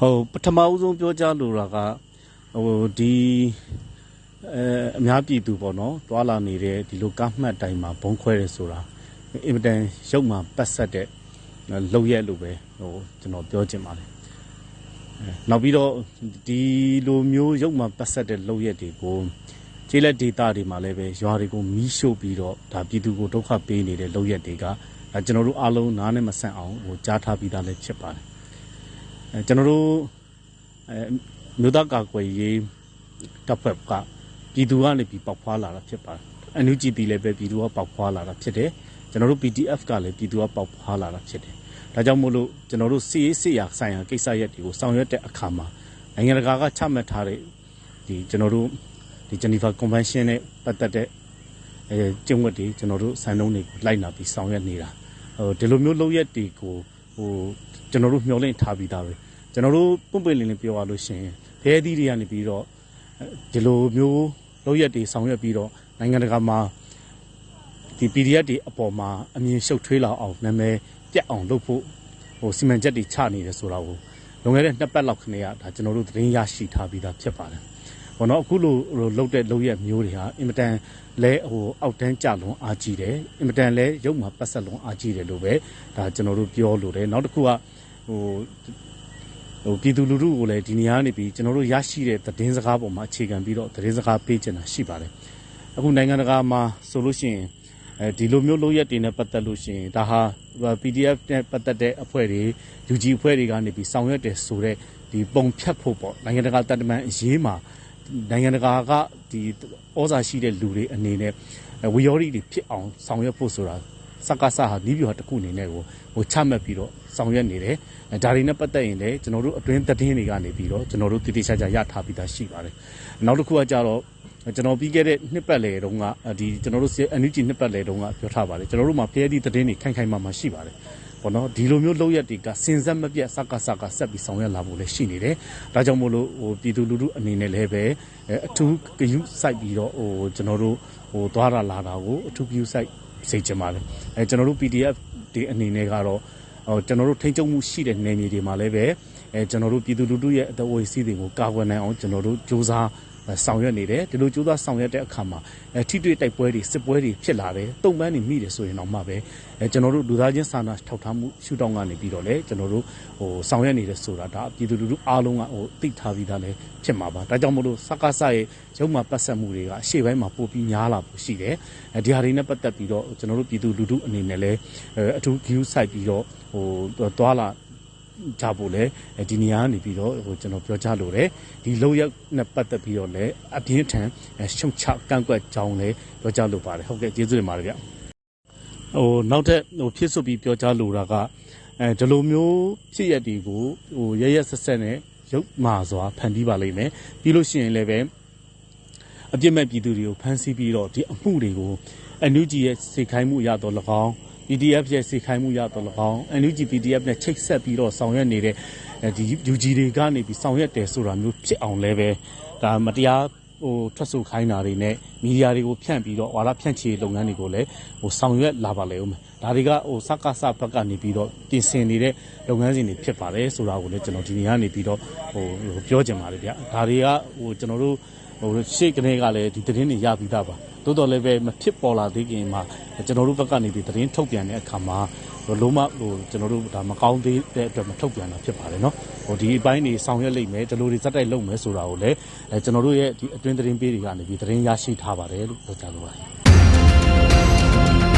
ဟုတ်ပထမဦးဆုံးပြောကြားလိုတာကဟိုဒီအဲအများပြည်သူပေါ့နော်တွာလာနေတဲ့ဒီလိုကားမှတ်တိုင်မှာဘုံခွဲတယ်ဆိုတာအင်မတန်ရုပ်မှပတ်ဆက်တဲ့လောက်ရက်လို့ပဲဟိုကျွန်တော်ပြောချင်ပါတယ်အဲနောက်ပြီးတော့ဒီလိုမျိုးရုပ်မှပတ်ဆက်တဲ့လောက်ရက်တွေကိုကျေးလက်ဒေတာတွေမှာလည်းပဲရွာတွေကိုမီးရှို့ပြီးတော့ဒါပြည်သူကိုဒုက္ခပေးနေတဲ့လောက်ရက်တွေကဒါကျွန်တော်တို့အားလုံးနားနဲ့မဆန့်အောင်ဟိုကြားထားပြီးသားလည်းဖြစ်ပါတယ်အဲ ကျွန်တော်တို့အဲမြို့သားကာကွယ်ရေးတပ်ဖွဲ့ကပြည်သူကနေပြီးပေါက်ဖွာလာတာဖြစ်ပါတယ်အန်ယူဂျီတီလည်းပဲပြည်သူကပေါက်ဖွာလာတာဖြစ်တယ်ကျွန်တော်တို့ PDF ကလည်းပြည်သူကပေါက်ဖွာလာတာဖြစ်တယ်ဒါကြောင့်မို့လို့ကျွန်တော်တို့စီရေးစစ်ရာဆိုင်ရာကိစ္စရပ်တွေကိုဆောင်ရွက်တဲ့အခါမှာနိုင်ငံတကာကချမှတ်ထားတဲ့ဒီကျွန်တော်တို့ဒီ Geneva Convention နဲ့ပတ်သက်တဲ့အဲကျင့်ဝတ်တွေကျွန်တော်တို့စံနှုန်းတွေကိုလိုက်နာပြီးဆောင်ရွက်နေတာဟိုဒီလိုမျိုးလုပ်ရက်တွေကိုဟို ကျွန်တော်တို့မျှော်လင့်ထားပြီးသားပဲကျွန်တော်တို့ပွင့်ပွင့်လင်းလင်းပြောရလို့ရှိရင်ဘဲသီးတွေကနေပြီးတော့ဒီလိုမျိုးလောက်ရက်တွေဆောင်ရွက်ပြီးတော့နိုင်ငံတကာမှာဒီ PDF တွေအပေါ်မှာအမြင်ရှုပ်ထွေးလာအောင်နာမည်ပြတ်အောင်လုပ်ဖို့ဟိုစီမံချက်တွေချနေတယ်ဆိုတာကိုလွန်ခဲ့တဲ့နှစ်ပတ်လောက်ခနေကဒါကျွန်တော်တို့သတင်းရရှိထားပြီးသားဖြစ်ပါတယ်။ ဘောနော်အခုလိုလှုပ်တဲ့လှုပ်ရက်မျိုးတွေဟာအင်မတန်လဲဟိုအောက်တန်းကြလွန်အားကြီးတယ်အင်မတန်လဲရုပ်မှာပတ်ဆက်လွန်အားကြီးတယ်လို့ပဲဒါကျွန်တော်တို့ပြောလို့တယ်နောက်တစ်ခုကဟိုဟိုပြည်သူလူထုကိုလည်းဒီနေရာကနေပြီးကျွန်တော်တို့ရရှိတဲ့သတင်းစကားပေါ်မှာအခြေခံပြီးတော့သတင်းစကားပေးချင်တာရှိပါတယ်အခုနိုင်ငံတကာမှာဆိုလို့ရှိရင်အဲဒီလိုမျိုးလုပ်ရက်တွေနဲ့ပတ်သက်လို့ရှိရင်ဒါဟာ PDF နဲ့ပတ်သက်တဲ့အဖွဲ့တွေ UG အဖွဲ့တွေကနေပြီးဆောင်ရွက်တယ်ဆိုတော့ဒီပုံဖြတ်ဖို့ပေါ့နိုင်ငံတကာတန်တမန်အရေးမှာ နိုင်ငံတကာကဒီဩဇာရှိတဲ့လူတွေအနေနဲ့ဝီယောရီတွေဖြစ်အောင်ဆောင်ရွက်ဖို့ဆိုတာစက္ကစဟာနီးပြဟာတစ်ခုအနေနဲ့ကိုဟိုချမှတ်ပြီးတော့ဆောင်ရွက်နေတယ်အဲဒါတွေနဲ့ပတ်သက်ရင်လည်းကျွန်တော်တို့အတွင်းသတင်းတွေကနေပြီးတော့ကျွန်တော်တို့တည်တည်ချာချာရထားပြီးသားရှိပါတယ်နောက်တစ်ခုကကြတော့ကျွန်တော်ပြီးခဲ့တဲ့နှစ်ပတ်လည်တုန်းကဒီကျွန်တော်တို့ NUG နှစ်ပတ်လည်တုန်းကပြောထားပါတယ်ကျွန်တော်တို့မှာဖျဲသည့်သတင်းတွေခိုင်ခိုင်မာမာရှိပါတယ် ဘောနော်ဒီလိုမျိုးလောက်ရက်တွေကစင်ဆက်မပြတ်စက္ကစကဆက်ပြီးဆောင်ရွက်လာဖို့လည်းရှိနေတယ်ဒါကြောင့်မို့လို့ဟိုပြည်သူလူထုအနေနဲ့လည်းပဲအထူးဂရုစိုက်ပြီးတော့ဟိုကျွန်တော်တို့ဟိုသွားတာလာတာကိုအထူးဂရုစိုက်စေချင်ပါတယ်အဲကျွန်တော်တို့ PDF ဒီအနေနဲ့ကတော့ဟိုကျွန်တော်တို့ထိန်းချုပ်မှုရှိတဲ့နယ်မြေတွေမှာလည်းပဲအဲကျွန်တော်တို့ပြည်သူလူထုရဲ့အသက်အဝေးစီးတွေကိုကာကွယ်နိုင်အောင်ကျွန်တော်တို့စ조사 ဆောင်ရွက်နေတယ်ဒီလိုစ조사ဆောင်ရွက်တဲ့အခါမှာအဲထိတွေ့တိုက်ပွဲတွေစစ်ပွဲတွေဖြစ်လာတယ်တုံ့ပန်းတွေမိတယ်ဆိုရင်တော့မှပဲအဲကျွန်တော်တို့လူသားချင်းစာနာထောက်ထားမှုရှုထောင့်ကနေပြီးတော့လေကျွန်တော်တို့ဟိုဆောင်ရွက်နေတယ်ဆိုတာဒါပြည်သူလူထုအားလုံးကဟိုသိထားပြီးသားလည်းဖြစ်မှာပါဒါကြောင့်မို့လို့စကားဆရဲ့ရုံမှပတ်ဆက်မှုတွေကအရှေ့ပိုင်းမှာပို့ပြီးများလာဖို့ရှိတယ်အဲဒီဟာတွေနဲ့ပတ်သက်ပြီးတော့ကျွန်တော်တို့ပြည်သူလူထုအနေနဲ့လည်းအထူး view site ပြီးတော့ဟိုသွားလာ ကြဖို့လဲဒီနေရာကနေပြီးတော့ဟိုကျွန်တော်ပြောချလို့တယ်ဒီလောက်ရက်နဲ့ပတ်သက်ပြီးတော့လည်းအပြင်းထန်ရှုံချကန့်ကွက်ကြောင်းလည်းပြောချလို့ပါတယ်ဟုတ်ကဲ့ကျေးဇူးတင်ပါတယ်ဗျဟိုနောက်ထပ်ဟိုဖြစ်စွပြီးပြောချလို့တာကအဲဒီလိုမျိုးဖြစ်ရက်တွေကိုဟိုရရဆက်ဆက်နဲ့ရုပ်မာစွာဖန်တီးပါလိမ့်မယ်ပြီးလို့ရှိရင်လည်းပဲအပြစ်မဲ့ပြည်သူတွေကိုဖမ်းဆီးပြီးတော့ဒီအမှုတွေကိုအန်ယူဂျီရဲ့စိတ်ခိုင်းမှုရတော့၎င်း PDF ရဲ့စိတ်ခိုင်းမှုရတော့၎င်း NUG PDF နဲ့ချိတ်ဆက်ပြီးတော့ဆောင်ရွက်နေတဲ့ဒီ UG တွေကနေပြီးဆောင်ရွက်တယ်ဆိုတာမျိုးဖြစ်အောင်လဲပဲဒါမတရားဟိုထွက်ဆိုခိုင်းတာတွေနဲ့မီဒီယာတွေကိုဖြန့်ပြီးတော့ဝါဒဖြန့်ချီလုပ်ငန်းတွေကိုလည်းဟိုဆောင်ရွက်လာပါလေဦးမယ်ဒါတွေကဟိုစက္ကစဘက်ကနေပြီးတော့ပြင်ဆင်နေတဲ့လုပ်ငန်းစဉ်တွေဖြစ်ပါတယ်ဆိုတာကိုလည်းကျွန်တော်ဒီနေ့ကနေပြီးတော့ဟိုပြောချင်ပါတယ်ဗျဒါတွေကဟိုကျွန်တော်တို့ဟိုရှေ့ကနေကလည်းဒီသတင်းတွေရပြီးသားပါ သို့တော်လည်းပဲမဖြစ်ပေါ်လာသေးခင်မှာကျွန်တော်တို့ဘက်ကနေဒီသတင်းထုတ်ပြန်တဲ့အခါမှာလုံးမဟိုကျွန်တော်တို့ဒါမကောင်းသေးတဲ့အတွက်မထုတ်ပြန်တာဖြစ်ပါတယ်နော်ဟိုဒီအပိုင်းနေဆောင်ရွက်လိမ့်မယ်ဒီလိုတွေစက်တိုက်လုပ်မယ်ဆိုတာကိုလည်းအဲကျွန်တော်တို့ရဲ့ဒီအတွင်းသတင်းပေးတွေကနေဒီသတင်းရရှိထားပါတယ်လို့ပြောကြားလိုပါတယ်